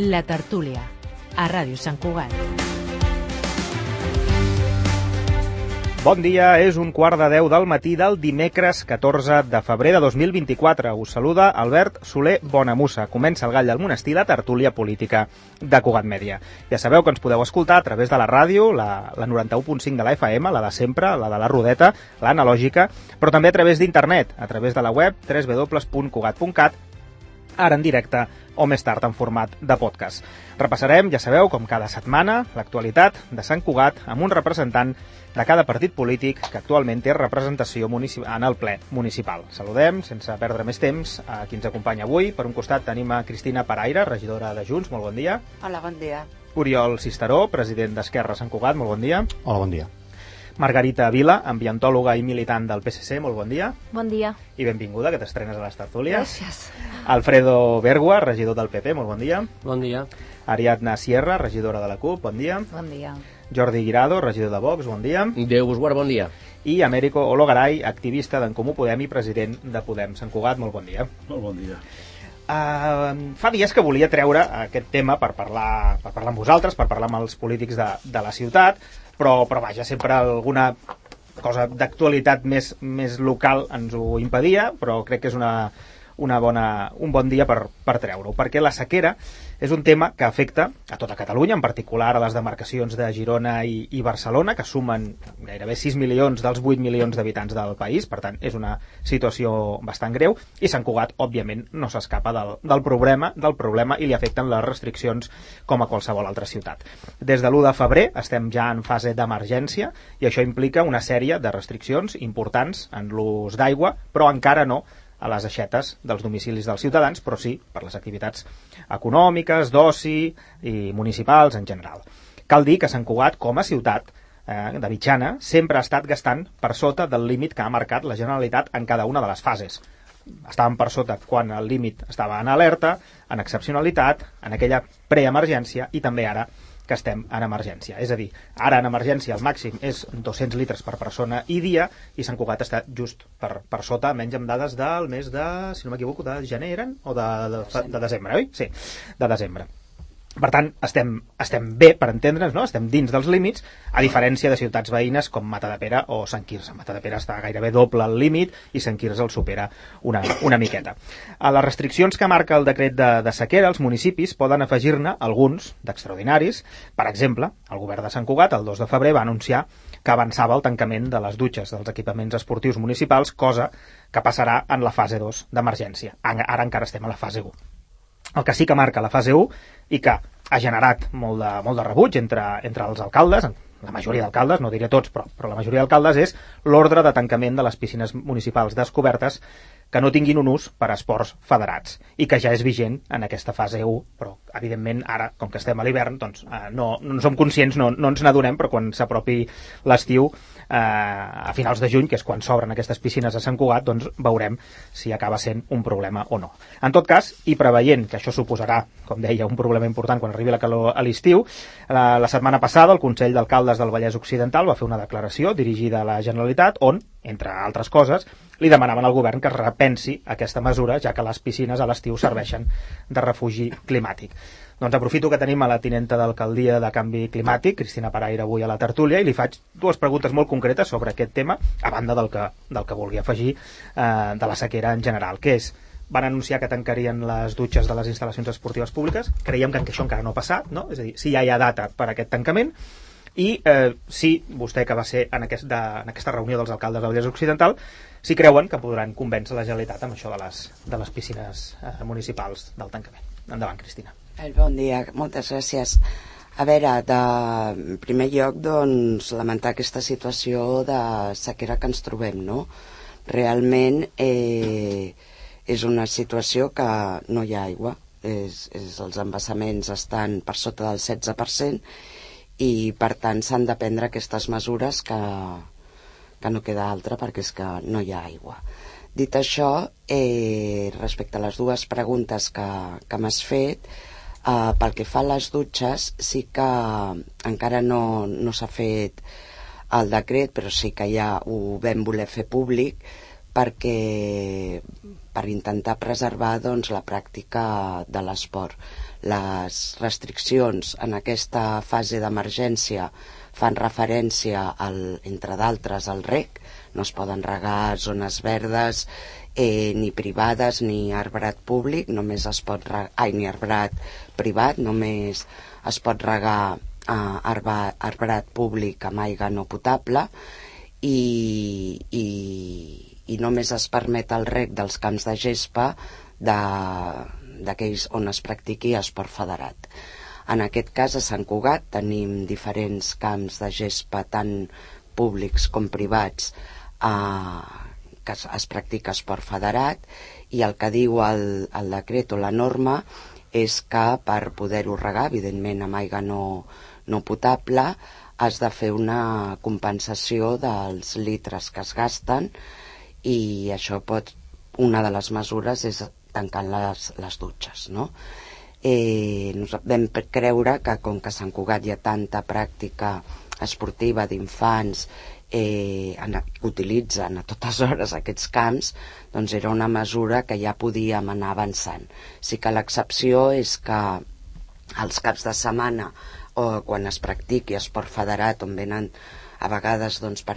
La Tertúlia, a Ràdio Sant Cugat. Bon dia, és un quart de 10 del matí del dimecres 14 de febrer de 2024. Us saluda Albert Soler Bonamussa. Comença el Gall del Monestir, la tertúlia política de Cugat Mèdia. Ja sabeu que ens podeu escoltar a través de la ràdio, la, la 91.5 de la FM, la de sempre, la de la Rodeta, l'analògica, però també a través d'internet, a través de la web www.cugat.cat ara en directe o més tard en format de podcast. Repassarem, ja sabeu, com cada setmana, l'actualitat de Sant Cugat amb un representant de cada partit polític que actualment té representació en el ple municipal. Saludem, sense perdre més temps, a qui ens acompanya avui. Per un costat tenim a Cristina Paraire, regidora de Junts, molt bon dia. Hola, bon dia. Oriol Cisteró, president d'Esquerra Sant Cugat, molt bon dia. Hola, bon dia. Margarita Vila, ambientòloga i militant del PSC, molt bon dia. Bon dia. I benvinguda, que t'estrenes a les tertúlies. Gràcies. Alfredo Bergua, regidor del PP, molt bon dia. Bon dia. Ariadna Sierra, regidora de la CUP, bon dia. Bon dia. Jordi Guirado, regidor de Vox, bon dia. Déu vos guard, bon dia. I Américo Ologaray, activista d'en Comú Podem i president de Podem Sant Cugat, molt bon dia. Molt bon dia. Uh, fa dies que volia treure aquest tema per parlar, per parlar amb vosaltres, per parlar amb els polítics de, de la ciutat, però, però vaja, sempre alguna cosa d'actualitat més, més local ens ho impedia, però crec que és una, una bona, un bon dia per, per treure-ho, perquè la sequera és un tema que afecta a tota Catalunya, en particular a les demarcacions de Girona i, i Barcelona, que sumen gairebé 6 milions dels 8 milions d'habitants del país, per tant, és una situació bastant greu, i Sant Cugat, òbviament, no s'escapa del, del, problema, del problema i li afecten les restriccions com a qualsevol altra ciutat. Des de l'1 de febrer estem ja en fase d'emergència i això implica una sèrie de restriccions importants en l'ús d'aigua, però encara no a les aixetes dels domicilis dels ciutadans, però sí per les activitats econòmiques, d'oci i municipals en general. Cal dir que Sant Cugat, com a ciutat eh, de mitjana, sempre ha estat gastant per sota del límit que ha marcat la Generalitat en cada una de les fases. Estàvem per sota quan el límit estava en alerta, en excepcionalitat, en aquella preemergència i també ara que estem en emergència. És a dir, ara en emergència el màxim és 200 litres per persona i dia i Sant Cugat està just per, per sota, menys amb dades del mes de, si no m'equivoco, de gener eren? O de, de, de, de desembre, oi? Sí, de desembre. Per tant, estem, estem bé, per entendre'ns, no? estem dins dels límits, a diferència de ciutats veïnes com Matadepera o Sant Quirze. Matadepera està gairebé doble al límit i Sant Quirze el supera una, una miqueta. A les restriccions que marca el decret de, de sequera, els municipis poden afegir-ne alguns d'extraordinaris. Per exemple, el govern de Sant Cugat, el 2 de febrer, va anunciar que avançava el tancament de les dutxes dels equipaments esportius municipals, cosa que passarà en la fase 2 d'emergència. Ara encara estem a la fase 1. El que sí que marca la fase 1 i que ha generat molt de, molt de rebuig entre, entre els alcaldes, la majoria d'alcaldes, no diré tots, però, però la majoria d'alcaldes és l'ordre de tancament de les piscines municipals descobertes que no tinguin un ús per a esports federats i que ja és vigent en aquesta fase 1, però evidentment ara, com que estem a l'hivern, doncs eh, no, no en som conscients, no, no ens n'adonem, però quan s'apropi l'estiu, eh, a finals de juny, que és quan s'obren aquestes piscines a Sant Cugat, doncs veurem si acaba sent un problema o no. En tot cas, i preveient que això suposarà, com deia, un problema important quan arribi la calor a l'estiu, la, la setmana passada el Consell d'Alcaldes del Vallès Occidental va fer una declaració dirigida a la Generalitat on, entre altres coses, li demanaven al govern que es repensi aquesta mesura, ja que les piscines a l'estiu serveixen de refugi climàtic. Doncs aprofito que tenim a la tinenta d'alcaldia de Canvi Climàtic, Cristina Paraire, avui a la tertúlia, i li faig dues preguntes molt concretes sobre aquest tema, a banda del que, del que vulgui afegir eh, de la sequera en general, que és van anunciar que tancarien les dutxes de les instal·lacions esportives públiques. Creiem que això encara no ha passat, no? És a dir, si ja hi ha data per aquest tancament, i eh, si vostè que va ser en, aquest, de, en aquesta reunió dels alcaldes del Vallès Occidental si creuen que podran convèncer la Generalitat amb això de les, de les piscines eh, municipals del tancament. Endavant, Cristina. Bon dia, moltes gràcies. A veure, de, en primer lloc, doncs, lamentar aquesta situació de sequera que ens trobem, no? Realment eh, és una situació que no hi ha aigua, és, és, els embassaments estan per sota del 16% i per tant s'han de prendre aquestes mesures que, que no queda altra perquè és que no hi ha aigua. Dit això, eh, respecte a les dues preguntes que, que m'has fet, eh, pel que fa a les dutxes, sí que encara no, no s'ha fet el decret, però sí que ja ho vam voler fer públic perquè per intentar preservar doncs, la pràctica de l'esport. Les restriccions en aquesta fase d'emergència fan referència, al, entre d'altres, al rec, no es poden regar zones verdes eh, ni privades ni arbrat públic, només es pot regar, ai, ni arbrat privat, només es pot regar eh, arba, arbrat públic amb aigua no potable. I, i, i només es permet el rec dels camps de gespa d'aquells on es practiqui esport federat. En aquest cas, a Sant Cugat, tenim diferents camps de gespa tant públics com privats eh, que es, es practica esport federat i el que diu el, el decret o la norma és que per poder-ho regar, evidentment amb aigua no, no potable, has de fer una compensació dels litres que es gasten i això pot, una de les mesures és tancant les, les dutxes, no? Eh, vam creure que com que a Sant Cugat hi ha tanta pràctica esportiva d'infants eh, en, utilitzen a totes hores aquests camps, doncs era una mesura que ja podíem anar avançant. Sí que l'excepció és que els caps de setmana o quan es practiqui esport federat on venen a vegades doncs, per,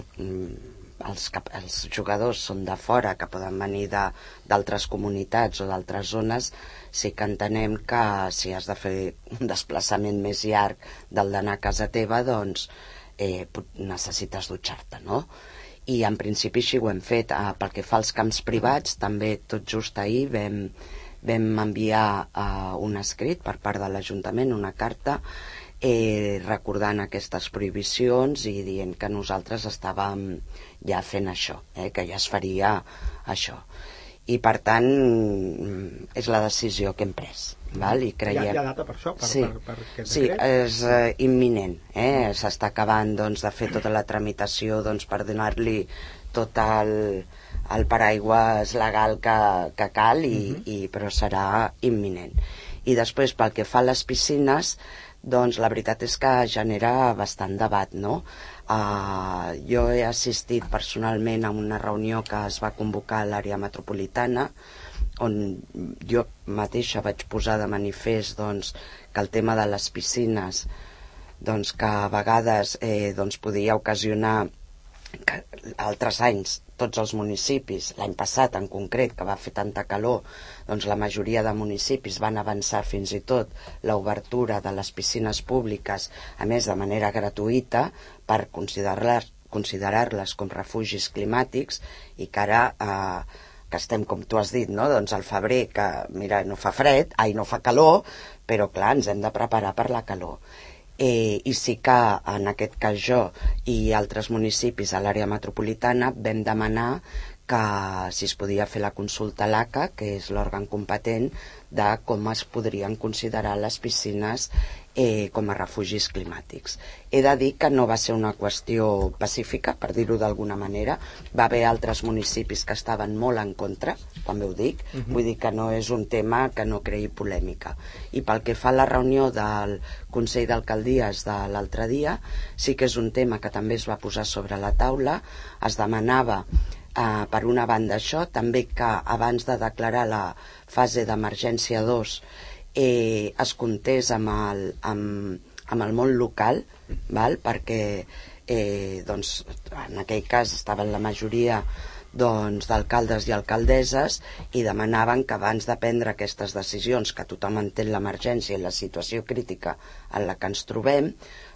els, els jugadors són de fora que poden venir d'altres comunitats o d'altres zones sí que entenem que si has de fer un desplaçament més llarg del d'anar a casa teva doncs eh, necessites dutxar-te, no? I en principi així ho hem fet. Eh, pel que fa als camps privats, també tot just ahir vam, vam enviar eh, un escrit per part de l'Ajuntament, una carta, eh, recordant aquestes prohibicions i dient que nosaltres estàvem ja fent això, eh, que ja es faria això i per tant és la decisió que hem pres val? i creiem... hi, ha, hi ha data per això? Per, sí, per, per sí és uh, imminent eh? s'està acabant doncs, de fer tota la tramitació doncs, per donar-li tot el, el paraigües legal que, que cal i, uh -huh. i, però serà imminent i després pel que fa a les piscines doncs la veritat és que genera bastant debat no? Uh, jo he assistit personalment a una reunió que es va convocar a l'àrea metropolitana on jo mateixa vaig posar de manifest doncs, que el tema de les piscines doncs, que a vegades eh, doncs, podia ocasionar que altres anys tots els municipis, l'any passat en concret, que va fer tanta calor, doncs la majoria de municipis van avançar fins i tot l'obertura de les piscines públiques, a més de manera gratuïta, per considerar-les considerar-les com refugis climàtics i que ara eh, que estem, com tu has dit, no? doncs al febrer, que mira, no fa fred, ai, no fa calor, però clar, ens hem de preparar per la calor eh, i sí que en aquest cas jo i altres municipis a l'àrea metropolitana vam demanar que si es podia fer la consulta a l'ACA, que és l'òrgan competent, de com es podrien considerar les piscines eh, com a refugis climàtics. He de dir que no va ser una qüestió pacífica, per dir-ho d'alguna manera. Va haver altres municipis que estaven molt en contra, també ho dic. Uh mhm. -huh. Vull dir que no és un tema que no creï polèmica. I pel que fa a la reunió del Consell d'Alcaldies de l'altre dia, sí que és un tema que també es va posar sobre la taula. Es demanava eh, per una banda això, també que abans de declarar la fase d'emergència 2 eh, es comptés amb el, amb, amb el món local, val? perquè eh, doncs, en aquell cas estaven la majoria doncs, d'alcaldes i alcaldesses i demanaven que abans de prendre aquestes decisions, que tothom entén l'emergència i la situació crítica en la que ens trobem,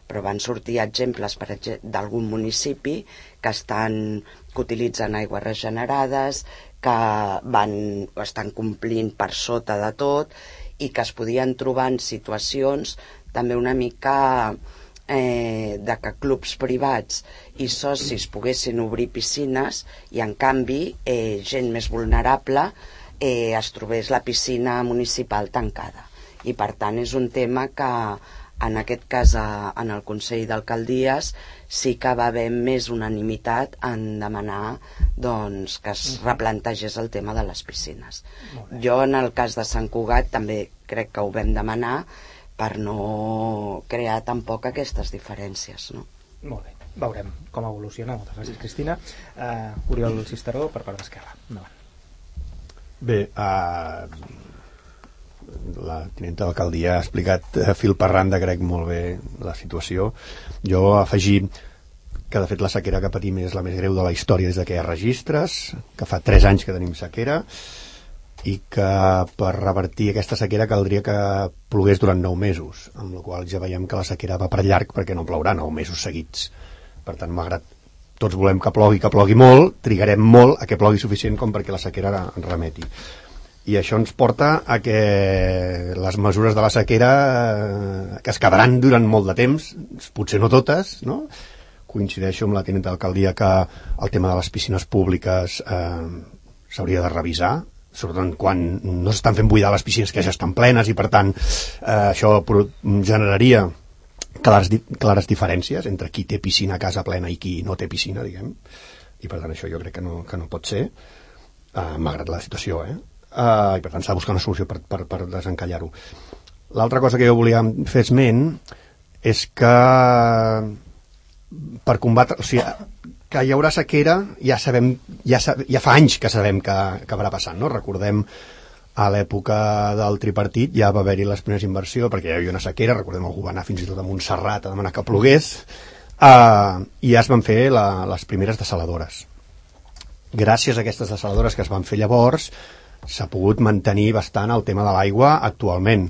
però van sortir exemples d'algun municipi que estan que utilitzen aigües regenerades, que van, estan complint per sota de tot i que es podien trobar en situacions també una mica eh, de que clubs privats i socis poguessin obrir piscines i en canvi eh, gent més vulnerable eh, es trobés la piscina municipal tancada. I per tant és un tema que en aquest cas a, en el Consell d'Alcaldies sí que va haver més unanimitat en demanar doncs, que es replantegés el tema de les piscines. Jo en el cas de Sant Cugat també crec que ho vam demanar per no crear tampoc aquestes diferències. No? Molt bé, veurem com evoluciona. Moltes gràcies, Cristina. Uh, Oriol Cisteró, per part d'Esquerra. Endavant. Bé, uh, la tinenta d'alcaldia ha explicat a fil per randa, crec, molt bé la situació. Jo afegir que de fet la sequera que patim és la més greu de la història des de que hi ha registres, que fa 3 anys que tenim sequera, i que per revertir aquesta sequera caldria que plogués durant 9 mesos, amb la qual ja veiem que la sequera va per llarg perquè no plourà 9 mesos seguits. Per tant, malgrat tots volem que plogui, que plogui molt, trigarem molt a que plogui suficient com perquè la sequera remeti i això ens porta a que les mesures de la sequera eh, que es quedaran durant molt de temps, potser no totes, no? coincideixo amb la tenenta d'alcaldia que el tema de les piscines públiques eh, s'hauria de revisar, sobretot quan no s'estan fent buidar les piscines que ja estan plenes i per tant eh, això generaria clares, clares diferències entre qui té piscina a casa plena i qui no té piscina, diguem, i per tant això jo crec que no, que no pot ser, eh, malgrat la situació, eh? Eh, i per tant s'ha de buscar una solució per, per, per desencallar-ho. L'altra cosa que jo volia fer esment és que per combatre... O sigui, que hi haurà sequera ja sabem, ja, ja fa anys que sabem que, que acabarà passant, no? Recordem a l'època del tripartit ja va haver-hi les primeres inversions perquè hi havia una sequera, recordem algú va anar fins i tot a Montserrat a demanar que plogués uh, i ja es van fer la, les primeres desaladores gràcies a aquestes desaladores que es van fer llavors s'ha pogut mantenir bastant el tema de l'aigua actualment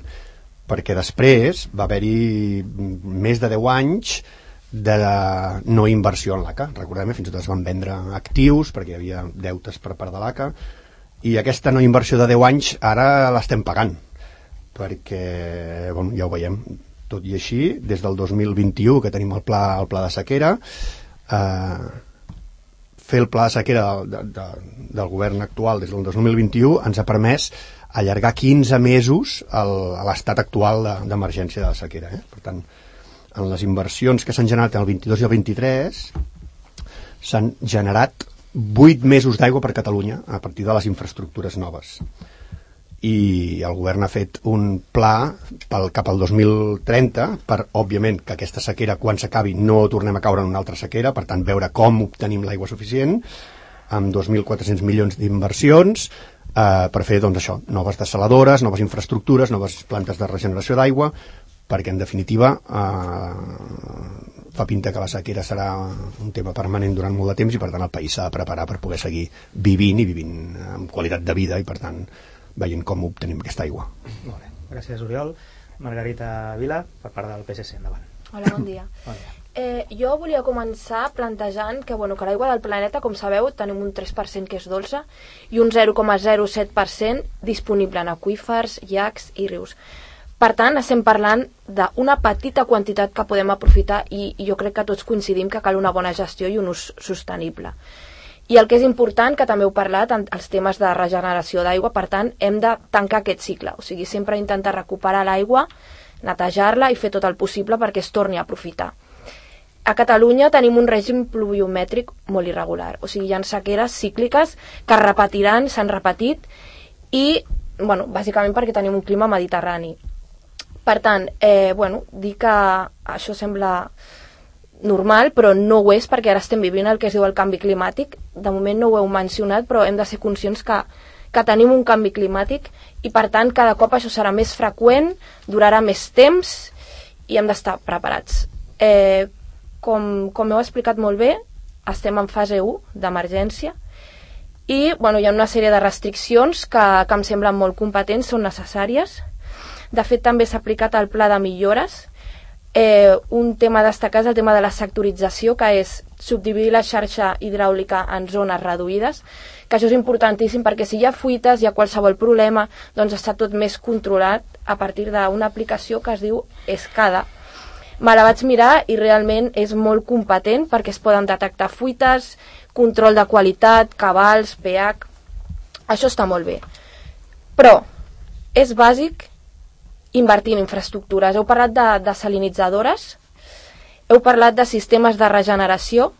perquè després va haver-hi més de 10 anys de no inversió en l'ACA. Recordem, fins i tot es van vendre actius perquè hi havia deutes per part de l'ACA i aquesta no inversió de 10 anys ara l'estem pagant perquè bueno, ja ho veiem. Tot i així, des del 2021 que tenim el pla, el pla de sequera eh, fer el pla de sequera del, de, de, del govern actual des del 2021 ens ha permès allargar 15 mesos l'estat actual d'emergència de, de la sequera. Eh? Per tant, en les inversions que s'han generat el 22 i el 23 s'han generat 8 mesos d'aigua per Catalunya a partir de les infraestructures noves i el govern ha fet un pla pel, cap al 2030 per, òbviament, que aquesta sequera quan s'acabi no tornem a caure en una altra sequera per tant veure com obtenim l'aigua suficient amb 2.400 milions d'inversions eh, per fer doncs això, noves desaladores, noves infraestructures, noves plantes de regeneració d'aigua perquè en definitiva eh, fa pinta que la sequera serà un tema permanent durant molt de temps i per tant el país s'ha de preparar per poder seguir vivint i vivint amb qualitat de vida i per tant veient com obtenim aquesta aigua. Molt bé, gràcies Oriol. Margarita Vila, per part del PSC, endavant. Hola, bon dia. bon dia. Eh, jo volia començar plantejant que, bueno, que l'aigua del planeta, com sabeu, tenim un 3% que és dolça i un 0,07% disponible en aquífers, llacs i rius. Per tant, estem parlant d'una petita quantitat que podem aprofitar i jo crec que tots coincidim que cal una bona gestió i un ús sostenible. I el que és important, que també heu parlat, en els temes de regeneració d'aigua, per tant, hem de tancar aquest cicle, o sigui, sempre intentar recuperar l'aigua, netejar-la i fer tot el possible perquè es torni a aprofitar. A Catalunya tenim un règim pluviomètric molt irregular, o sigui, hi ha sequeres cícliques que es repetiran, s'han repetit, i, bueno, bàsicament perquè tenim un clima mediterrani. Per tant, eh, bueno, dir que això sembla normal, però no ho és perquè ara estem vivint el que es diu el canvi climàtic. De moment no ho heu mencionat, però hem de ser conscients que, que tenim un canvi climàtic i per tant cada cop això serà més freqüent, durarà més temps i hem d'estar preparats. Eh, com, com heu explicat molt bé, estem en fase 1 d'emergència i bueno, hi ha una sèrie de restriccions que, que em semblen molt competents, són necessàries. De fet, també s'ha aplicat el pla de millores Eh, un tema a destacar és el tema de la sectorització, que és subdividir la xarxa hidràulica en zones reduïdes, que això és importantíssim perquè si hi ha fuites, hi ha qualsevol problema, doncs està tot més controlat a partir d'una aplicació que es diu Escada. Me la vaig mirar i realment és molt competent perquè es poden detectar fuites, control de qualitat, cabals, pH... Això està molt bé. Però és bàsic invertir en infraestructures. Heu parlat de, de salinitzadores, heu parlat de sistemes de regeneració,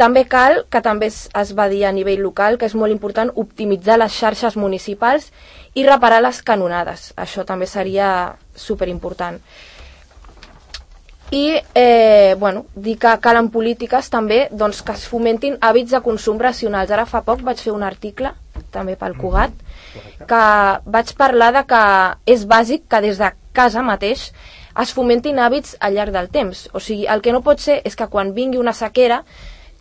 també cal, que també es, es va dir a nivell local, que és molt important optimitzar les xarxes municipals i reparar les canonades. Això també seria superimportant. I, eh, bueno, dir que calen polítiques també doncs, que es fomentin hàbits de consum racionals. Ara fa poc vaig fer un article també pel Cugat, que vaig parlar de que és bàsic que des de casa mateix es fomentin hàbits al llarg del temps. O sigui, el que no pot ser és que quan vingui una sequera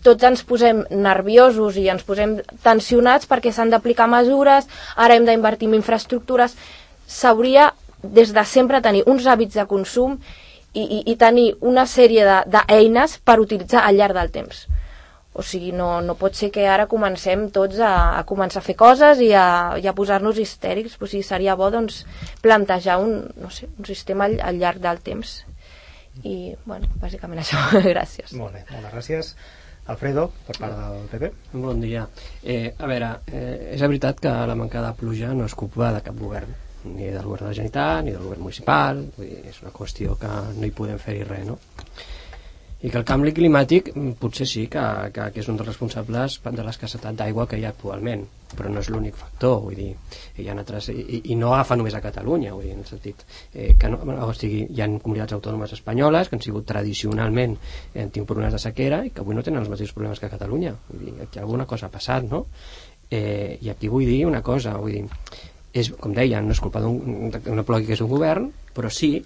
tots ens posem nerviosos i ens posem tensionats perquè s'han d'aplicar mesures, ara hem d'invertir en infraestructures. S'hauria des de sempre tenir uns hàbits de consum i, i, i tenir una sèrie d'eines de, per utilitzar al llarg del temps. O sigui, no, no pot ser que ara comencem tots a, a començar a fer coses i a, i a posar-nos histèrics. O sigui, seria bo doncs, plantejar un, no sé, un sistema al, al llarg del temps. I, bueno, bàsicament això. gràcies. Molt bé, moltes gràcies. Alfredo, per part del PP. Bon dia. Eh, a veure, eh, és veritat que la manca de pluja no és culpa de cap govern ni del govern de la Generalitat, ni del govern municipal, vull dir, és una qüestió que no hi podem fer-hi res, no? I que el canvi climàtic mm, potser sí que, que, que és un dels responsables de l'escassetat d'aigua que hi ha actualment, però no és l'únic factor, vull dir, hi ha altres, i, i no agafa només a Catalunya, vull dir, en el sentit eh, que no, o sigui, hi ha comunitats autònomes espanyoles que han sigut tradicionalment eh, tingut problemes de sequera i que avui no tenen els mateixos problemes que Catalunya, vull dir, aquí alguna cosa ha passat, no? Eh, I aquí vull dir una cosa, vull dir, és, com deia, no és culpa d'una plogui que és un govern, però sí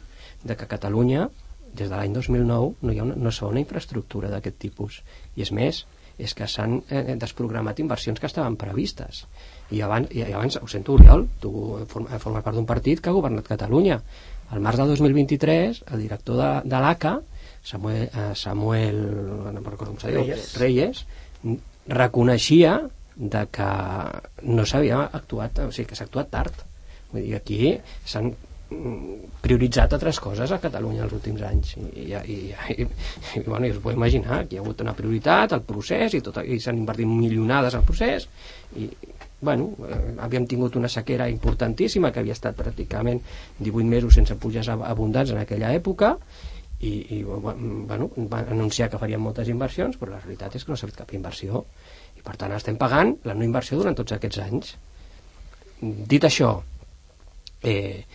de que Catalunya, des de l'any 2009, no hi ha una, no hi ha una infraestructura d'aquest tipus. I és més, és que s'han eh, desprogramat inversions que estaven previstes. I abans, i abans ho sento, Oriol, tu formes forma part d'un partit que ha governat Catalunya. Al març de 2023, el director de, de l'ACA, Samuel, eh, Samuel no recordo com se diu, Reyes, Reyes reconeixia de que no s'havia actuat, o sigui, que s'ha actuat tard. Vull dir, aquí s'han prioritzat altres coses a Catalunya els últims anys i, i, i, i, i bueno, us podeu imaginar que hi ha hagut una prioritat al procés i, tot, i s'han invertit milionades al procés i bueno, eh, havíem tingut una sequera importantíssima que havia estat pràcticament 18 mesos sense puges abundants en aquella època i, i bueno, van anunciar que farien moltes inversions però la realitat és que no s'ha fet cap inversió per tant, estem pagant la no inversió durant tots aquests anys. Dit això, eh,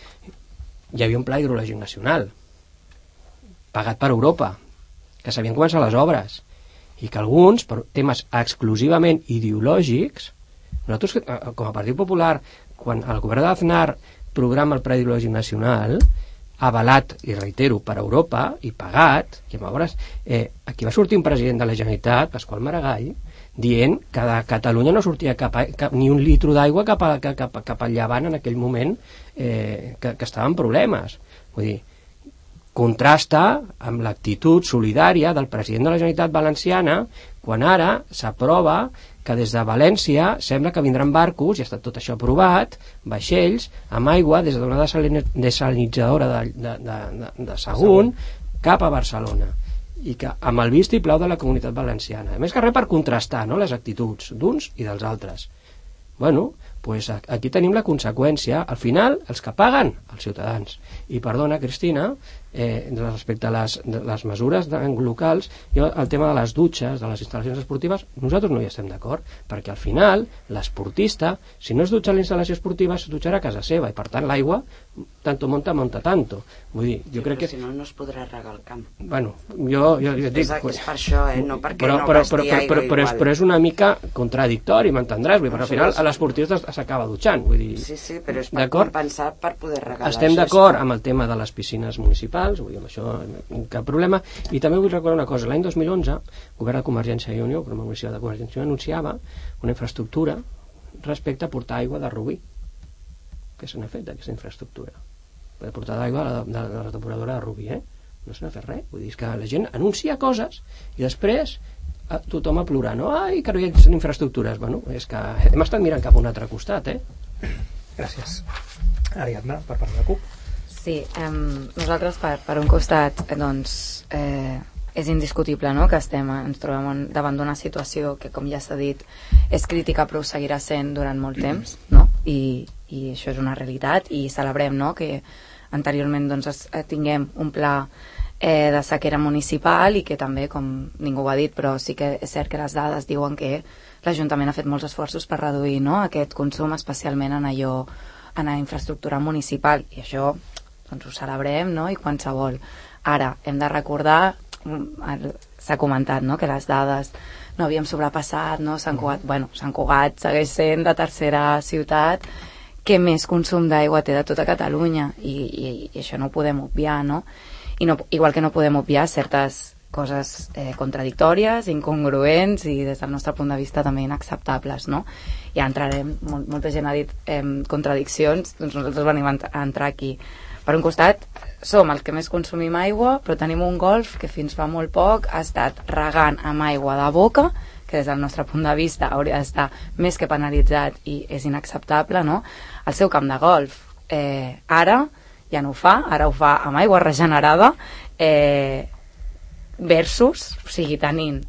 hi havia un pla hidrològic nacional pagat per Europa, que s'havien començat les obres i que alguns, per temes exclusivament ideològics, nosaltres, eh, com a Partit Popular, quan el govern d'Aznar programa el Pla Hidrològic Nacional, avalat, i reitero, per Europa i pagat, i llavors eh, aquí va sortir un president de la Generalitat, Pasqual Maragall, dient que de Catalunya no sortia cap, a, cap ni un litro d'aigua cap, a, cap, cap al llevant en aquell moment eh, que, que estava en problemes. Vull dir, contrasta amb l'actitud solidària del president de la Generalitat Valenciana quan ara s'aprova que des de València sembla que vindran barcos, i ha estat tot això aprovat, vaixells, amb aigua des d'una desalinitzadora de, de, de, de, de Sagunt cap a Barcelona i que amb el vist i plau de la comunitat valenciana. A més que res per contrastar no, les actituds d'uns i dels altres. Bueno, pues aquí tenim la conseqüència. Al final, els que paguen, els ciutadans. I perdona, Cristina, eh, respecte a les, les mesures locals, jo, el tema de les dutxes, de les instal·lacions esportives, nosaltres no hi estem d'acord, perquè al final l'esportista, si no es dutxa a la instal·lació esportiva, es dutxarà a casa seva, i per tant l'aigua, tanto monta, monta tanto. Vull dir, jo sí, crec que... si no, no es podrà regar el camp. Bueno, jo, jo, jo dic... És, és per això, eh? No perquè però, no però, però, però, però, però, és, però és una mica contradictori, m'entendràs? Dir, perquè al final l'esportista s'acaba dutxant. Vull dir, Sí, sí, però és per compensar per poder regalar. Estem d'acord amb el tema de les piscines municipals, vull dir, amb això cap problema, i també vull recordar una cosa, l'any 2011, el govern de Convergència i Unió, el programa municipal de Convergència i Unió, anunciava una infraestructura respecte a portar aigua de Rubí. Què se n'ha fet d'aquesta infraestructura? Per portar aigua de, de, de la depuradora de Rubí, eh? No se n'ha fet res. Vull dir, que la gent anuncia coses i després eh, tothom a plorar, no? Ai, que no hi ha infraestructures. Bueno, és que hem estat mirant cap a un altre costat, eh? Gràcies. Ariadna, per part de la CUP. Sí, eh, nosaltres per, per un costat eh, doncs, eh, és indiscutible no? que estem, ens trobem en, davant d'una situació que com ja s'ha dit és crítica però ho seguirà sent durant molt temps no? I, i això és una realitat i celebrem no? que anteriorment doncs, es, eh, tinguem un pla eh, de sequera municipal i que també, com ningú ho ha dit, però sí que és cert que les dades diuen que l'Ajuntament ha fet molts esforços per reduir no? aquest consum, especialment en allò en la infraestructura municipal i això doncs ho celebrem no? i qualsevol ara hem de recordar s'ha comentat no? que les dades no havíem sobrepassat, no? Sant Cugat, bueno, Sant Cugat segueix sent la tercera ciutat que més consum d'aigua té de tota Catalunya i, i, i això no ho podem obviar, no? I no, igual que no podem obviar certes coses eh, contradictòries, incongruents i des del nostre punt de vista també inacceptables, no? Ja entrarem, molt, molta gent ha dit eh, contradiccions, doncs nosaltres venim a entrar aquí. Per un costat, som els que més consumim aigua, però tenim un golf que fins fa molt poc ha estat regant amb aigua de boca, que des del nostre punt de vista hauria d'estar més que penalitzat i és inacceptable, no? El seu camp de golf, eh, ara ja no ho fa, ara ho fa amb aigua regenerada, eh, versus, o sigui, tenint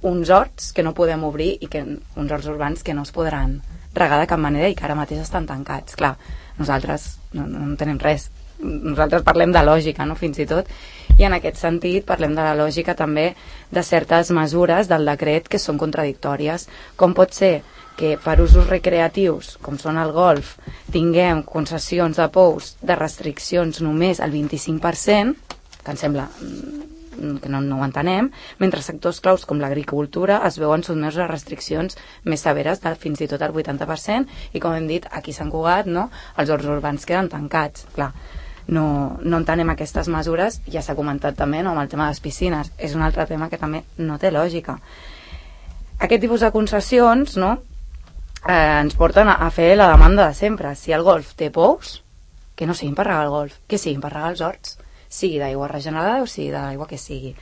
uns horts que no podem obrir i que, uns horts urbans que no es podran regar de cap manera i que ara mateix estan tancats. Clar, nosaltres no, no, no tenim res. Nosaltres parlem de lògica, no?, fins i tot. I en aquest sentit parlem de la lògica també de certes mesures del decret que són contradictòries. Com pot ser que per usos recreatius, com són el golf, tinguem concessions de pous de restriccions només al 25%, que em sembla Mm, que no, no ho entenem, mentre sectors claus com l'agricultura es veuen sotmesos a restriccions més severes de fins i tot el 80% i com hem dit, aquí s'han Cugat no? els horts urbans queden tancats clar, no, no entenem aquestes mesures ja s'ha comentat també no, amb el tema de les piscines és un altre tema que també no té lògica aquest tipus de concessions no, eh, ens porten a, a fer la demanda de sempre si el golf té pous que no siguin per regar el golf, que siguin per regar els horts sigui d'aigua regenerada o sigui de l'aigua que sigui.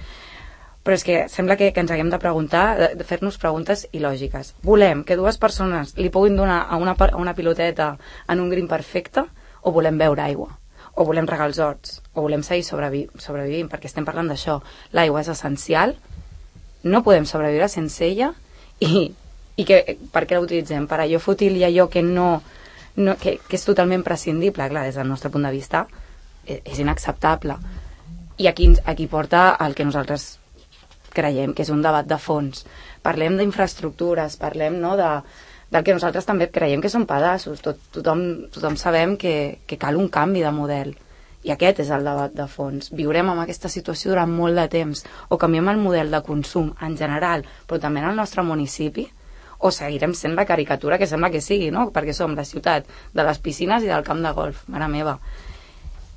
Però és que sembla que, que ens haguem de preguntar, de, de fer-nos preguntes il·lògiques. Volem que dues persones li puguin donar a una, a una piloteta en un grim perfecte o volem beure aigua? O volem regar els horts? O volem seguir sobrevi sobrevivint? Perquè estem parlant d'això. L'aigua és essencial, no podem sobreviure sense ella i, i que, per què l'utilitzem? Per allò fútil i allò que no, no que, que és totalment prescindible, clar, des del nostre punt de vista, E, és inacceptable. I aquí, aquí porta el que nosaltres creiem que és un debat de fons. Parlem d'infraestructures, parlem no, de, del que nosaltres també creiem que són pedaços. Tot, tothom, tothom sabem que, que cal un canvi de model. I aquest és el debat de fons. Viurem amb aquesta situació durant molt de temps o canviem el model de consum en general, però també en el nostre municipi, o seguirem sent la caricatura que sembla que sigui, no? perquè som la ciutat de les piscines i del camp de golf, mare meva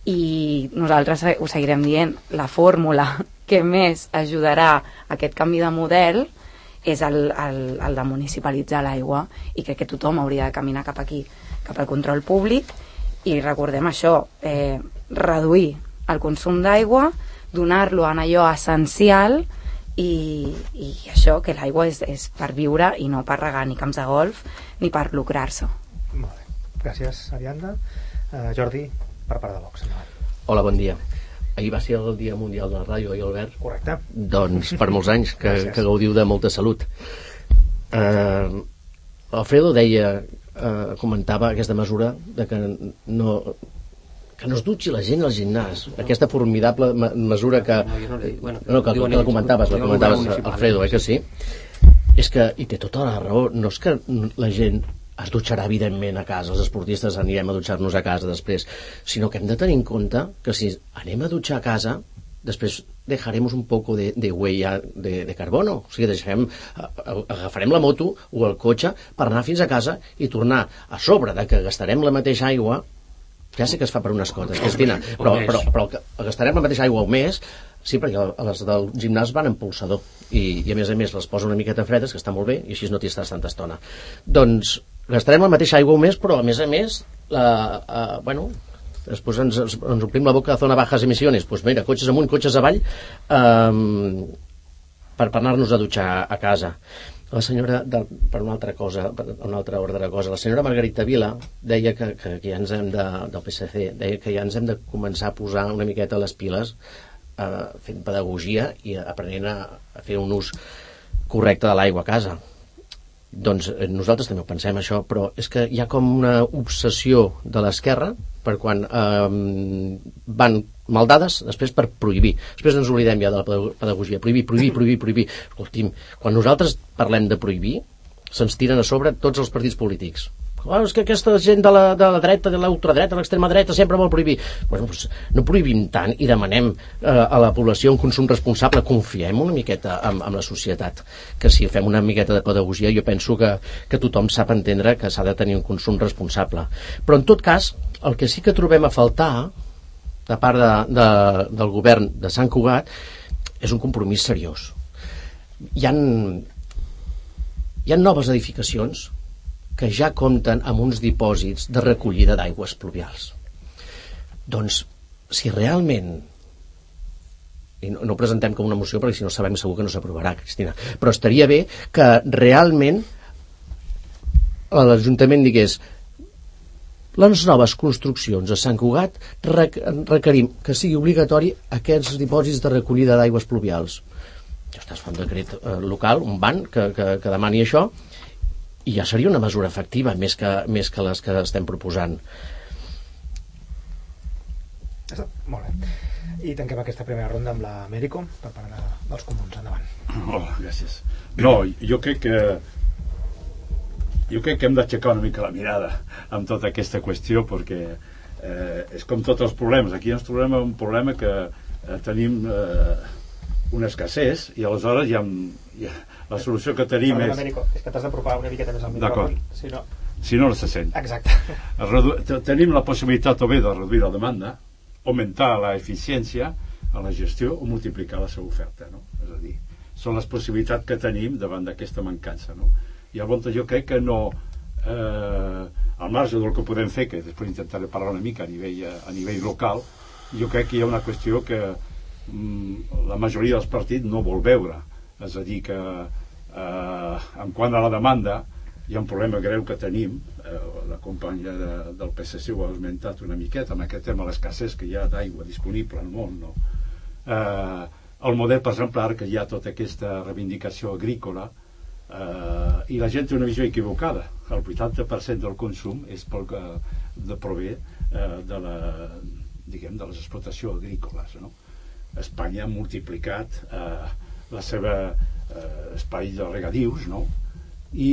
i nosaltres ho seguirem dient, la fórmula que més ajudarà aquest canvi de model és el, el, el de municipalitzar l'aigua i crec que tothom hauria de caminar cap aquí, cap al control públic i recordem això, eh, reduir el consum d'aigua, donar-lo en allò essencial i, i això, que l'aigua és, és per viure i no per regar ni camps de golf ni per lucrar-se. Molt bé, gràcies Ariadna. Uh, Jordi, per part de Vox. Hola, bon dia. Ahir va ser el Dia Mundial de la Ràdio, oi, Albert? Correcte. Doncs per molts anys, que, que gaudiu de molta salut. Uh, Alfredo deia, uh, comentava aquesta mesura de que no, que no es dutxi la gent al gimnàs. Aquesta formidable mesura que... No, no, bueno, no, que, que, que la comentaves, la comentaves, Alfredo, eh, que sí? És que, i té tota la raó, no és que la gent es dutxarà evidentment a casa, els esportistes anirem a dutxar-nos a casa després, sinó que hem de tenir en compte que si anem a dutxar a casa, després dejaremos un poco de, de huella de, de carbono, o sigui, deixarem, agafarem la moto o el cotxe per anar fins a casa i tornar a sobre de que gastarem la mateixa aigua. Ja sé que es fa per unes cotes, Cristina, però, però, però, però gastarem la mateixa aigua o més, sí, perquè les del gimnàs van en pulsador, i, i a més a més les posa una miqueta fredes, que està molt bé, i així no t'hi estàs tanta estona. Doncs gastarem la mateixa aigua o més, però a més a més, la, uh, bueno, després ens, ens omplim la boca de zona bajas emissions, doncs mira, cotxes amunt, cotxes avall, um, per, per anar-nos a dutxar a casa. La senyora, de, per una altra cosa, per una altra ordre de cosa, la senyora Margarita Vila deia que, que, que ja ens hem de, del PSC, deia que ja ens hem de començar a posar una miqueta les piles eh, fent pedagogia i aprenent a, a fer un ús correcte de l'aigua a casa doncs eh, nosaltres també ho pensem això, però és que hi ha com una obsessió de l'esquerra per quan eh, van maldades, després per prohibir. Després ens oblidem ja de la pedagogia. Prohibir, prohibir, prohibir, prohibir. Escolti'm, quan nosaltres parlem de prohibir, se'ns tiren a sobre tots els partits polítics Oh, és que aquesta gent de la, de la dreta, de l'ultradreta, l'extrema dreta, sempre vol prohibir. Bueno, doncs no prohibim tant i demanem eh, a la població un consum responsable. Confiem una miqueta en, en la societat, que si fem una miqueta de pedagogia jo penso que, que tothom sap entendre que s'ha de tenir un consum responsable. Però en tot cas, el que sí que trobem a faltar de part de, de, del govern de Sant Cugat és un compromís seriós. Hi han, hi ha noves edificacions que ja compten amb uns dipòsits de recollida d'aigües pluvials. Doncs, si realment i no, no presentem com una moció perquè si no sabem segur que no s'aprovarà, Cristina, però estaria bé que realment l'Ajuntament digués les noves construccions a Sant Cugat requerim que sigui obligatori aquests dipòsits de recollida d'aigües pluvials. Ja estàs fent un decret eh, local, un ban que, que, que demani això, i ja seria una mesura efectiva més que, més que les que estem proposant. Molt bé. I tanquem aquesta primera ronda amb l'Amèrico per parlar dels comuns, endavant. Hola, gràcies. No, jo crec que jo crec que hem d'aixecar una mica la mirada amb tota aquesta qüestió perquè eh, és com tots els problemes. Aquí ens trobem un problema que eh, tenim eh, una escassez i aleshores hi ha, hi ha la solució que tenim és... És que t'has d'apropar una miqueta més al micròfon. Si no... Si no, no se sent. Exacte. Redu... Tenim la possibilitat o bé de reduir la demanda, augmentar la eficiència a la gestió o multiplicar la seva oferta. No? És a dir, són les possibilitats que tenim davant d'aquesta mancança. No? I llavors jo crec que no... Eh, al marge del que podem fer, que després intentaré parlar una mica a nivell, a nivell local, jo crec que hi ha una qüestió que mm, la majoria dels partits no vol veure és a dir que eh, en quant a la demanda hi ha un problema greu que tenim eh, la companya de, del PSC ho ha esmentat una miqueta amb aquest tema l'escassez que hi ha d'aigua disponible al món no? eh, el model per exemple ara que hi ha tota aquesta reivindicació agrícola eh, i la gent té una visió equivocada el 80% del consum és pel que de prové eh, de la diguem de les explotacions agrícoles no? Espanya ha multiplicat eh, la seva eh, espai de regadius, no? I,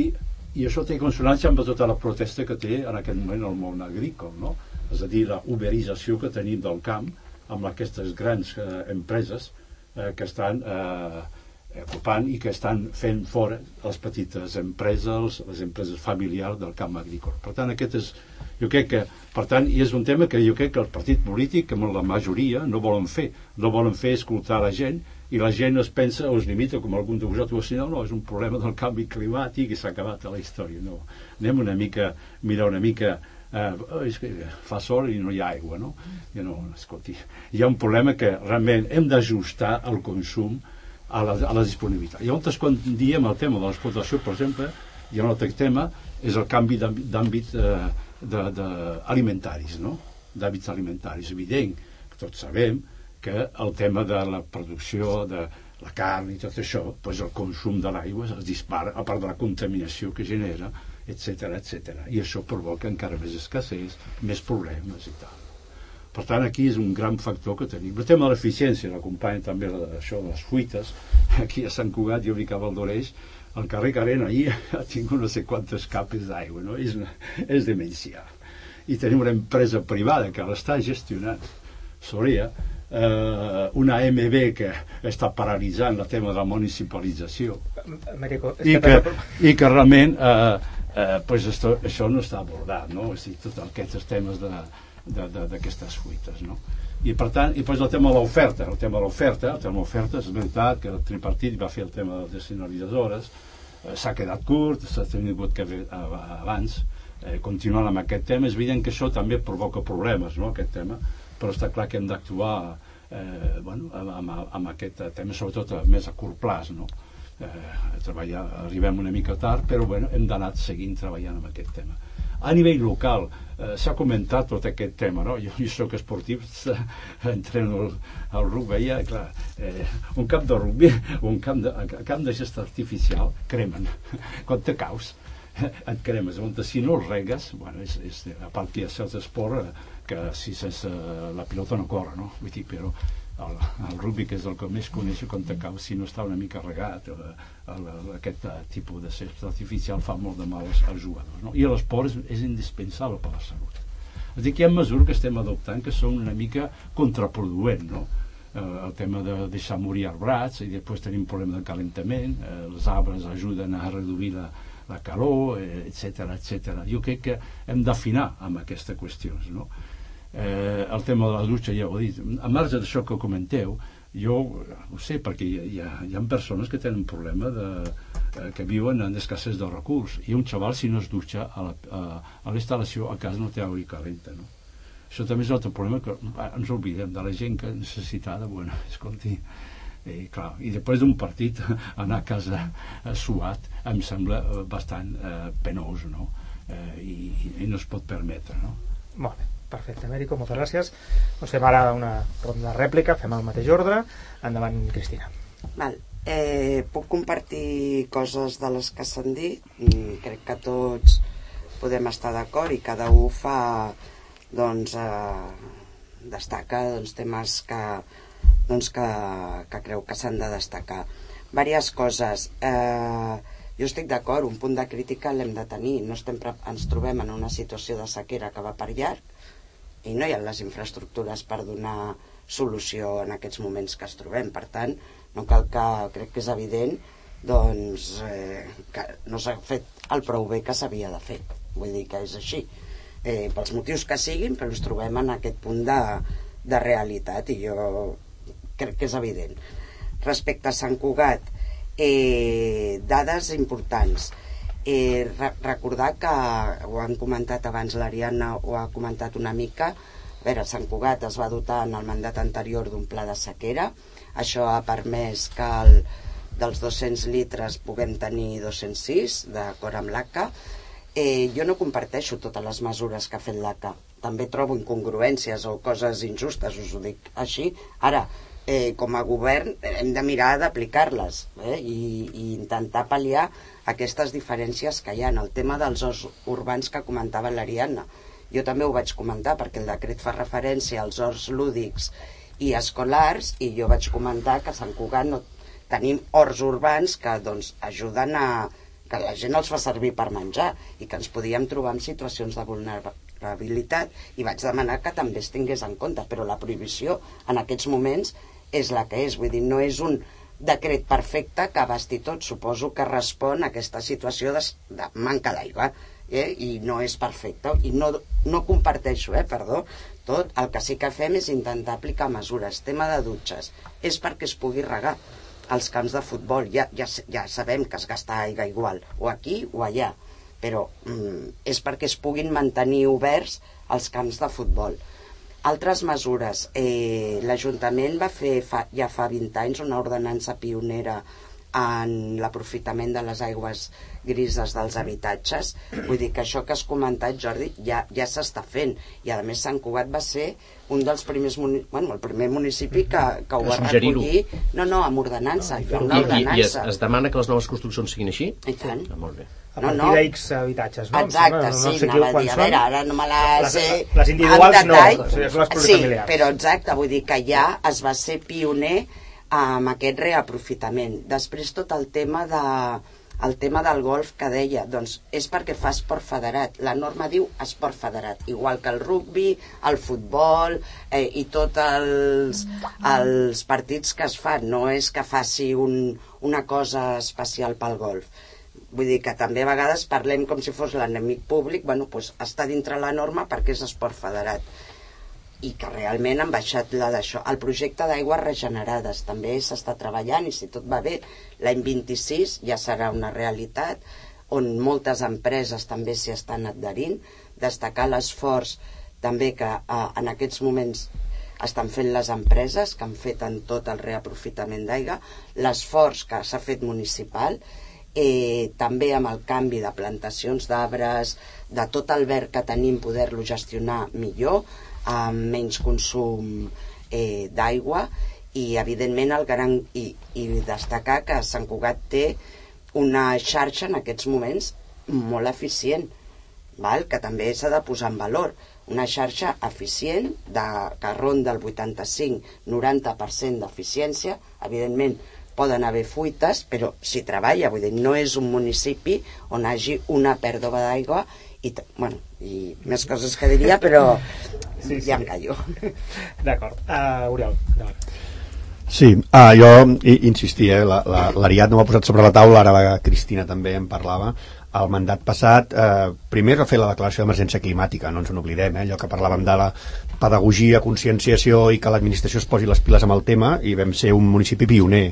i això té consonància amb tota la protesta que té en aquest moment el món agrícola, no? És a dir, la uberització que tenim del camp amb aquestes grans eh, empreses eh, que estan eh, ocupant i que estan fent fora les petites empreses, les empreses familiars del camp agrícola. Per tant, aquest és, jo crec que, per tant, i és un tema que jo crec que el partit polític, amb la majoria, no volen fer. No volen fer escoltar la gent i la gent es pensa o es limita, com algun de vosaltres ho assenyal, no, és un problema del canvi climàtic i s'ha acabat la història. No, anem una mica, mirar una mica eh, és que fa sol i no hi ha aigua, no? I no, escolti, hi ha un problema que realment hem d'ajustar el consum a la, a la disponibilitat. Llavors, quan diem el tema de l'explotació, per exemple, hi ha un altre tema, és el canvi d'àmbit eh, de, de, alimentaris, no? d'hàbits alimentaris. Evident tots sabem que el tema de la producció de la carn i tot això, doncs el consum de l'aigua es dispara, a part de la contaminació que genera, etc etc. I això provoca encara més escassez, més problemes i tal. Per tant, aquí és un gran factor que tenim. El tema de l'eficiència l'acompanya també això de les fuites. Aquí a Sant Cugat, jo vic a Valdoreix, el carrer Carena ahir ha tingut no sé quantes capes d'aigua, no? És, és demencial. I tenim una empresa privada que l'està gestionant, Soria, eh, una AMB que està paralitzant el tema de la municipalització Marico, i, que, i que realment eh, eh, pues esto, això no està abordat no? és dir, tots aquests temes d'aquestes fuites no? i per tant, i pues el tema de l'oferta el tema de l'oferta, el tema de l'oferta és veritat que el tripartit va fer el tema de les descentralitzadores eh, s'ha quedat curt s'ha tingut que fer abans eh, continuant amb aquest tema és evident que això també provoca problemes no? aquest tema però està clar que hem d'actuar eh, bueno, amb, amb, aquest tema, sobretot més a curt plaç, no? Eh, treballar, arribem una mica tard, però bueno, hem d'anar seguint treballant amb aquest tema. A nivell local, eh, s'ha comentat tot aquest tema, no? Jo, jo sóc esportiu, entreno el, el rugby, ja, clar, eh, un camp de rugby, un camp de, camp de gesta artificial, cremen. Quan te caus, et cremes. On si no el regues, bueno, és, és, a part que hi ha certs esport, eh, que si sense la pilota no corre, no? Vull dir, però el, el rugby, que és el que més coneixo, quan t'acaba, si no està una mica regat, el, el, el, aquest uh, tipus de césped artificial fa molt de mal als, als jugadors. No? I l'esport és, és indispensable per la salut. És dir, que hi ha mesures que estem adoptant que són una mica contraproduent, no? Eh, el tema de deixar morir els brats i després tenim problema de calentament, eh, els arbres ajuden a reduir la, la calor, etc eh, etc. Jo crec que hem d'afinar amb aquestes qüestions, no? Eh, el tema de la dutxa ja ho he dit a marge d'això que comenteu jo ho sé perquè hi ha, hi ha persones que tenen un problema de, eh, que viuen en escasses de recurs i un xaval si no es dutxa a la instal·lació a casa no té aigua calenta no? això també és un altre problema que ens oblidem de la gent que necessitada bueno, escolti i, clar, i després d'un partit anar a casa suat em sembla eh, bastant eh, penós no? eh, i, i no es pot permetre no? Molt bé Perfecte, Américo, moltes gràcies. Doncs fem ara una ronda de rèplica, fem el mateix ordre. Endavant, Cristina. Val. Eh, puc compartir coses de les que s'han dit. Mm, crec que tots podem estar d'acord i cada un fa doncs eh, destaca doncs, temes que, doncs, que, que creu que s'han de destacar. Vàries coses. Eh, jo estic d'acord, un punt de crítica l'hem de tenir. No estem, ens trobem en una situació de sequera que va per llarg, i no hi ha les infraestructures per donar solució en aquests moments que es trobem. Per tant, no cal que, crec que és evident, doncs, eh, que no s'ha fet el prou bé que s'havia de fer. Vull dir que és així. Eh, pels motius que siguin, però ens trobem en aquest punt de, de realitat i jo crec que és evident. Respecte a Sant Cugat, eh, dades importants eh, re recordar que ho han comentat abans l'Ariana ho ha comentat una mica. A veure, Sant Cugat es va dotar en el mandat anterior d'un pla de sequera. Això ha permès que el, dels 200 litres puguem tenir 206 d'acord amb l'ACA. Eh, jo no comparteixo totes les mesures que ha fet l'ACA. També trobo incongruències o coses injustes us ho dic així. Ara, eh, com a govern hem de mirar d'aplicar-les eh, i, i intentar pal·liar aquestes diferències que hi ha en el tema dels horts urbans que comentava l'Ariadna. Jo també ho vaig comentar perquè el decret fa referència als horts lúdics i escolars i jo vaig comentar que a Sant Cugat no tenim horts urbans que doncs, ajuden a que la gent els fa servir per menjar i que ens podíem trobar en situacions de vulnerabilitat i vaig demanar que també es tingués en compte però la prohibició en aquests moments és la que és, vull dir, no és un decret perfecte que abasti tot. Suposo que respon a aquesta situació de, de manca d'aigua eh? i no és perfecte. I no, no comparteixo, eh? perdó, tot. El que sí que fem és intentar aplicar mesures. Tema de dutxes. És perquè es pugui regar als camps de futbol. Ja, ja, ja sabem que es gasta aigua igual, o aquí o allà, però mm, és perquè es puguin mantenir oberts els camps de futbol altres mesures. Eh, L'Ajuntament va fer fa, ja fa 20 anys una ordenança pionera en l'aprofitament de les aigües grises dels habitatges. Vull dir que això que has comentat, Jordi, ja, ja s'està fent. I a més Sant Cugat va ser un dels primers bueno, el primer municipi que, que ho va recollir no, no, amb ordenança, I, i, i es, es demana que les noves construccions siguin així? I tant. Ah, molt bé a partir no, no. d'X habitatges, no? Exacte, no, no sí, sé anava a dir, a veure, ara no me les sé les individuals no, o sigui, són les sí, però exacte, vull dir que ja es va ser pioner amb aquest reaprofitament. Després tot el tema de el tema del golf que deia, doncs és perquè fa esport federat. La norma diu esport federat, igual que el rugby, el futbol eh, i tots els, els partits que es fan. No és que faci un, una cosa especial pel golf Vull dir que també a vegades parlem com si fos l'enemic públic, bueno, doncs està dintre la norma perquè és esport federat i que realment han baixat la d'això. El projecte d'aigües regenerades també s'està treballant i si tot va bé, l'any 26 ja serà una realitat on moltes empreses també s'hi estan adherint, destacar l'esforç també que eh, en aquests moments estan fent les empreses que han fet en tot el reaprofitament d'aigua, l'esforç que s'ha fet municipal eh, també amb el canvi de plantacions d'arbres, de tot el verd que tenim, poder-lo gestionar millor, amb menys consum eh, d'aigua i evidentment el gran, i, i destacar que Sant Cugat té una xarxa en aquests moments molt eficient val? que també s'ha de posar en valor una xarxa eficient de, que ronda el 85-90% d'eficiència evidentment poden haver fuites però si treballa, vull dir, no és un municipi on hagi una pèrdua d'aigua i, bueno, i més coses que diria però sí, sí. ja em callo d'acord, uh, Oriol endavant. Sí, uh, jo insistia, eh, l'Ariat la, no m'ha posat sobre la taula, ara la Cristina també en parlava, el mandat passat eh, primer va fer la declaració d'emergència climàtica no ens n'oblidem, eh, allò que parlàvem de la pedagogia, conscienciació i que l'administració es posi les piles amb el tema i vam ser un municipi pioner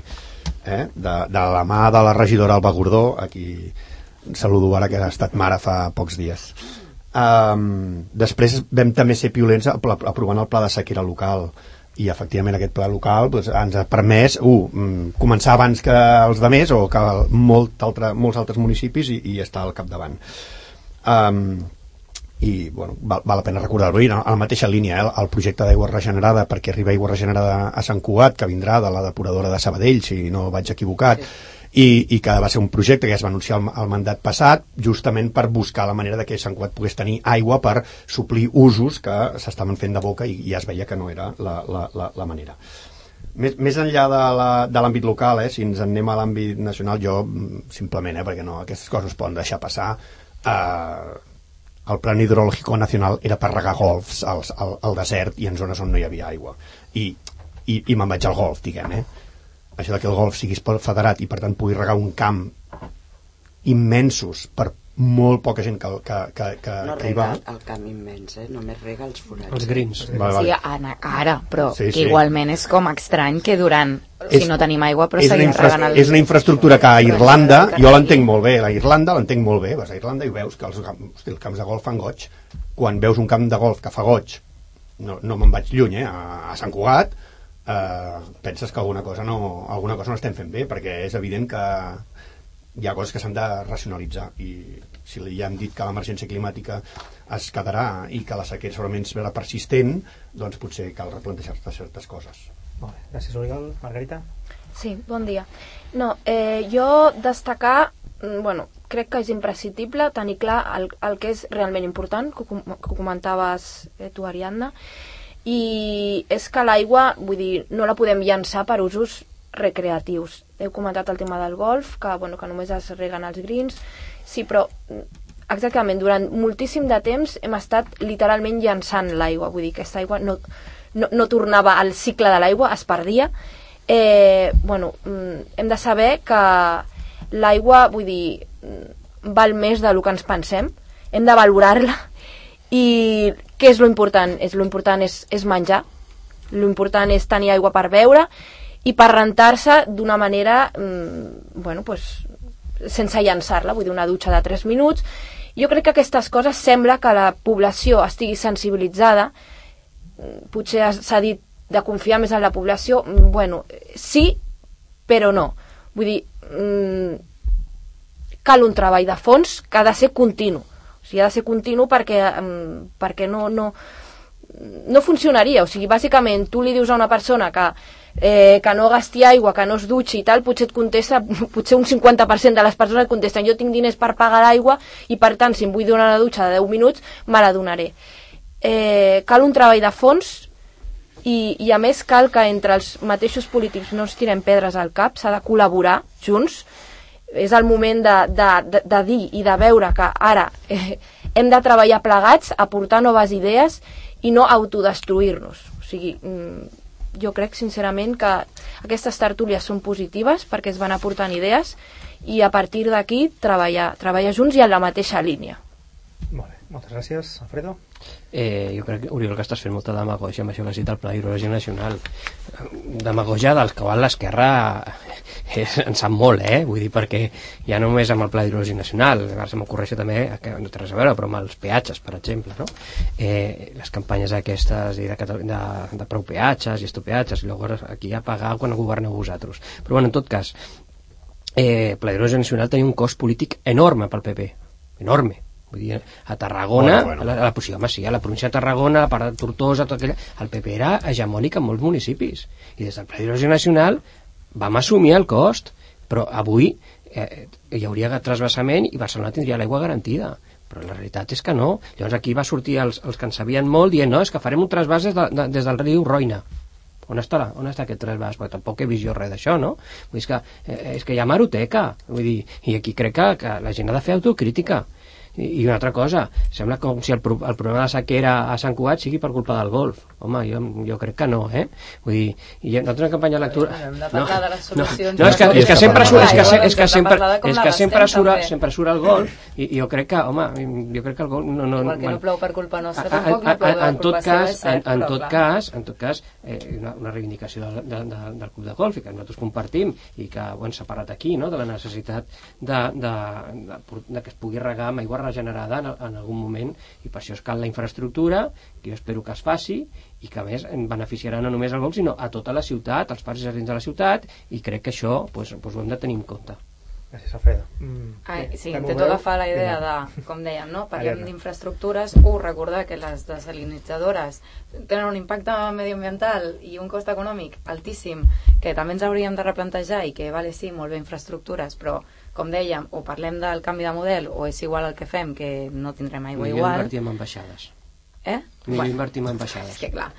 eh, de, de la mà de la regidora Alba Gordó a qui saludo ara que ha estat mare fa pocs dies. Um, després vam també ser piolents aprovant el pla de sequera local. I efectivament aquest pla local doncs, ens ha permès uh, començar abans que els de més o que molt altre, molts altres municipis i, i estar al capdavant. Um, i bueno, val, val la pena recordar-ho. A la mateixa línia, eh, el projecte d'aigua regenerada perquè arriba aigua regenerada a Sant Cugat que vindrà de la depuradora de Sabadell si no vaig equivocat sí. i, i que va ser un projecte que es va anunciar el, el mandat passat justament per buscar la manera de que Sant Cugat pogués tenir aigua per suplir usos que s'estaven fent de boca i, i ja es veia que no era la, la, la, la manera. Més, més enllà de l'àmbit local, eh, si ens en anem a l'àmbit nacional, jo mm, simplement, eh, perquè no, aquestes coses poden deixar passar eh, el plan hidrològic nacional era per regar golfs al, al, al desert i en zones on no hi havia aigua i, i, i me'n vaig al golf, diguem, eh? això que el golf sigui federat i per tant pugui regar un camp immensos per molt poca gent que, que, que, que, no que hi va. el camp immens, eh? només rega els forats. Els greens. Vale, vale. Sí, ara, ara però sí, sí. igualment és com estrany que durant, és, si no tenim aigua, però seguim regant el... És una infraestructura que a Irlanda, jo l'entenc molt bé, a Irlanda l'entenc molt bé, vas a Irlanda i veus que els, hosti, els camps de golf fan goig. Quan veus un camp de golf que fa goig, no, no me'n vaig lluny, eh? a, a Sant Cugat, eh, penses que alguna cosa, no, alguna cosa no estem fent bé perquè és evident que hi ha coses que s'han de racionalitzar i si ja hem dit que l'emergència climàtica es quedarà i que la sequera segurament serà persistent doncs potser cal replantejar-se certes coses Molt bé. Gràcies Oriol. Margarita? Sí, bon dia. No, eh, jo destacar mm, bueno, crec que és imprescindible tenir clar el, el que és realment important, que, que comentaves eh, tu, Ariadna, i és que l'aigua, vull dir, no la podem llançar per usos recreatius. Heu comentat el tema del golf, que, bueno, que només es reguen els greens, sí, però exactament, durant moltíssim de temps hem estat literalment llançant l'aigua, vull dir, aquesta aigua no, no, no tornava al cicle de l'aigua, es perdia. Eh, bueno, mm, hem de saber que l'aigua, vull dir, val més del que ens pensem, hem de valorar-la i què és lo important? És, lo important és, és menjar, lo important és tenir aigua per beure i per rentar-se d'una manera mm, bueno, pues, sense llançar-la, vull dir, una dutxa de 3 minuts. Jo crec que aquestes coses sembla que la població estigui sensibilitzada, potser s'ha dit de confiar més en la població, mm, bueno, sí, però no. Vull dir, mm, cal un treball de fons que ha de ser continu sigui, ha de ser continu perquè, perquè no, no, no funcionaria. O sigui, bàsicament, tu li dius a una persona que, eh, que no gasti aigua, que no es dutxi i tal, potser et contesta, potser un 50% de les persones et contesten jo tinc diners per pagar l'aigua i per tant, si em vull donar una dutxa de 10 minuts, me la donaré. Eh, cal un treball de fons i, i a més cal que entre els mateixos polítics no ens tirem pedres al cap, s'ha de col·laborar junts, és el moment de, de, de, de dir i de veure que ara eh, hem de treballar plegats, aportar noves idees i no autodestruir-nos. O sigui, mm, jo crec sincerament que aquestes tertúlies són positives perquè es van aportant idees i a partir d'aquí treballar, treballar junts i en la mateixa línia. Molt bé, moltes gràcies. Alfredo? Eh, jo crec, Oriol, que estàs fent molta demagogia amb això que has dit el Pla d'Hidrologia Nacional. Demagogia dels que van l'esquerra és, en sap molt, eh? Vull dir, perquè ja només amb el Pla d'Hidrologia Nacional, ara se m'ocorreix també, que no té res a veure, però amb els peatges, per exemple, no? Eh, les campanyes aquestes de, de, de, de prou peatges i estopeatges, i llavors aquí a pagar quan governeu vosaltres. Però bueno, en tot cas, eh, Pla d'Hidrologia Nacional tenia un cost polític enorme pel PP, enorme, Vull dir, a Tarragona, bueno, bueno. A, la, a, la, sí, home, sí, a la província de Tarragona, a part de Tortosa, tot aquella, el PP era hegemònic en molts municipis. I des del Pla d'Hidrogen Nacional vam assumir el cost, però avui eh, hi hauria trasbassament i Barcelona tindria l'aigua garantida però la realitat és que no. Llavors aquí va sortir els, els que en sabien molt dient, no, és que farem un trasbàs des, de, de, des del riu Roina. On estarà? On està aquest trasbàs? Perquè tampoc he vist jo res d'això, no? Vull dir, és que, eh, és que hi ha maroteca. Vull dir, i aquí crec que, que la gent ha de fer autocrítica. I, una altra cosa, sembla com si el, el problema de la sequera a Sant Cugat sigui per culpa del golf. Home, jo, jo crec que no, eh? Vull dir, i nosaltres en campanya electoral... Hem de parlar de les solucions No, no, és que, és que sempre surt, és que, és que sempre, és que sempre també. sempre surt el golf i, i jo crec que, home, jo crec que el golf no... no Igual que no plou per culpa nostra, tampoc no plou en, tot cas, en, en tot cas, en tot cas, eh, una, una reivindicació de, de, de, del club de golf i que nosaltres compartim i que ho hem separat aquí, no?, de la necessitat de, de, de, de que es pugui regar amb aigua regenerada en, en algun moment i per això es cal la infraestructura, que jo espero que es faci i que a més en beneficiarà no només al golf sinó a tota la ciutat, als parcs i jardins de la ciutat i crec que això pues, pues ho hem de tenir en compte. Gràcies, Alfredo. Mm, Ai, bé, sí, fem-ho intento breu. agafar la idea de, com dèiem, no? parlem d'infraestructures, u, recordar que les desalinitzadores tenen un impacte medioambiental i un cost econòmic altíssim que també ens hauríem de replantejar i que, vale, sí, molt bé infraestructures, però, com dèiem, o parlem del canvi de model o és igual el que fem, que no tindrem aigua Millor igual. invertir en ambaixades. Eh? Bueno. invertir en ambaixades. És que clar.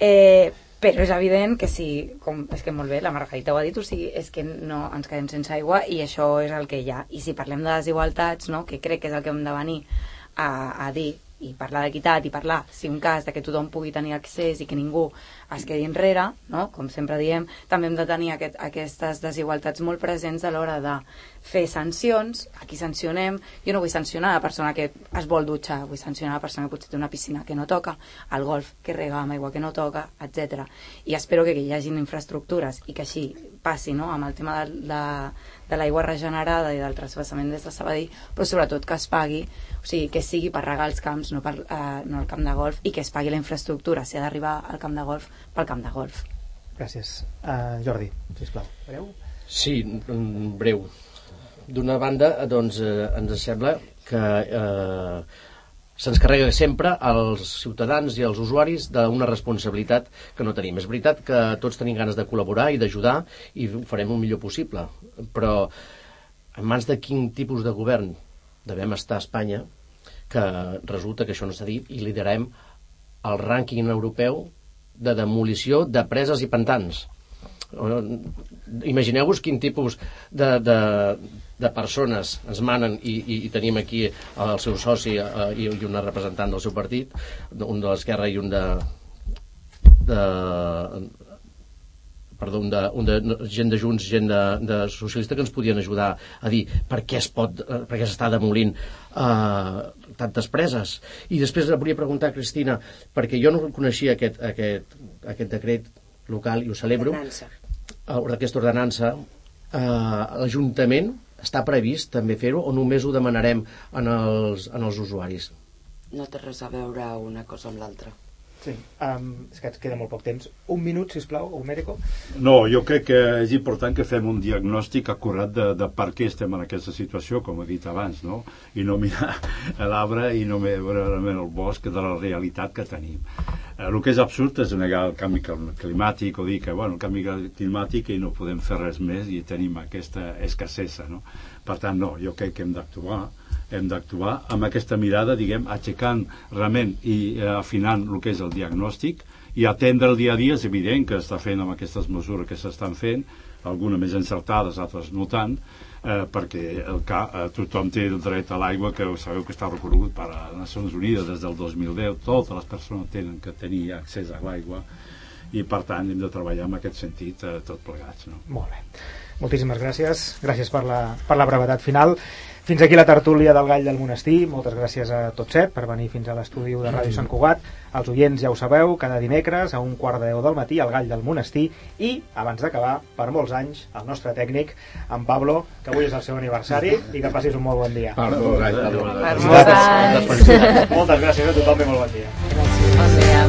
Eh, però és evident que si, com, és que molt bé, la Margarita ho ha dit, o sigui, és que no ens quedem sense aigua i això és el que hi ha. I si parlem de desigualtats, no, que crec que és el que hem de venir a, a dir i parlar d'equitat i parlar, si un cas, de que tothom pugui tenir accés i que ningú es quedi enrere, no? com sempre diem, també hem de tenir aquest, aquestes desigualtats molt presents a l'hora de fer sancions, aquí sancionem, jo no vull sancionar la persona que es vol dutxar, vull sancionar la persona que potser té una piscina que no toca, el golf que rega amb aigua que no toca, etc. I espero que, hi hagin infraestructures i que així passi no? amb el tema de, de, de l'aigua regenerada i del trasbassament des de Sabadell, però sobretot que es pagui, o sigui, que sigui per regar els camps, no, per, eh, no el camp de golf, i que es pagui la infraestructura, si ha d'arribar al camp de golf, pel camp de golf. Gràcies. Uh, Jordi, sisplau. Breu? Sí, mm, breu. D'una banda, doncs, eh, ens sembla que eh, se'ns carrega sempre als ciutadans i als usuaris d'una responsabilitat que no tenim. És veritat que tots tenim ganes de col·laborar i d'ajudar i ho farem el millor possible, però en mans de quin tipus de govern devem estar a Espanya que resulta que això no s'ha dit i liderem el rànquing europeu de demolició de preses i pantans. Imagineu-vos quin tipus de, de, de persones ens manen i, i, i tenim aquí el seu soci eh, i, i una representant del seu partit, un de l'esquerra i un de, de perdó, un de, un de gent de Junts, gent de, de socialista que ens podien ajudar a dir per què es pot, eh, per què s'està demolint eh, tantes preses. I després volia preguntar a Cristina, perquè jo no coneixia aquest, aquest, aquest decret local i ho celebro, d'aquesta ordenança, eh, l'Ajuntament està previst també fer-ho o només ho demanarem en els, en els usuaris? No té res a veure una cosa amb l'altra. Sí. Um, és que ens queda molt poc temps. Un minut, si plau, un mèdico. No, jo crec que és important que fem un diagnòstic acurat de, de per què estem en aquesta situació, com he dit abans, no? I no mirar l'arbre i no veure realment el bosc de la realitat que tenim. Eh, el que és absurd és negar el canvi cl- climàtic o dir que, bueno, el canvi climàtic i no podem fer res més i tenim aquesta escassesa, no? Per tant, no, jo crec que hem d'actuar hem d'actuar amb aquesta mirada, diguem, aixecant realment i eh, afinant el que és el diagnòstic i atendre el dia a dia és evident que està fent amb aquestes mesures que s'estan fent, algunes més encertades, altres no tant, eh, perquè el ca, eh, tothom té el dret a l'aigua que sabeu que està reconegut per les Nacions Unides des del 2010, totes les persones tenen que tenir accés a l'aigua i per tant hem de treballar en aquest sentit eh, tot plegats. No? Molt bé. Moltíssimes gràcies. Gràcies per la, per la brevetat final. Fins aquí la tertúlia del Gall del Monestir. Moltes gràcies a tots set per venir fins a l'estudi de Ràdio Sant Cugat. Els oients ja ho sabeu, cada dimecres a un quart de deu del matí al Gall del Monestir i, abans d'acabar, per molts anys, el nostre tècnic, en Pablo, que avui és el seu aniversari i que passis un molt bon dia. Per molts anys. Moltes gràcies a tothom i molt bon dia. Bon dia.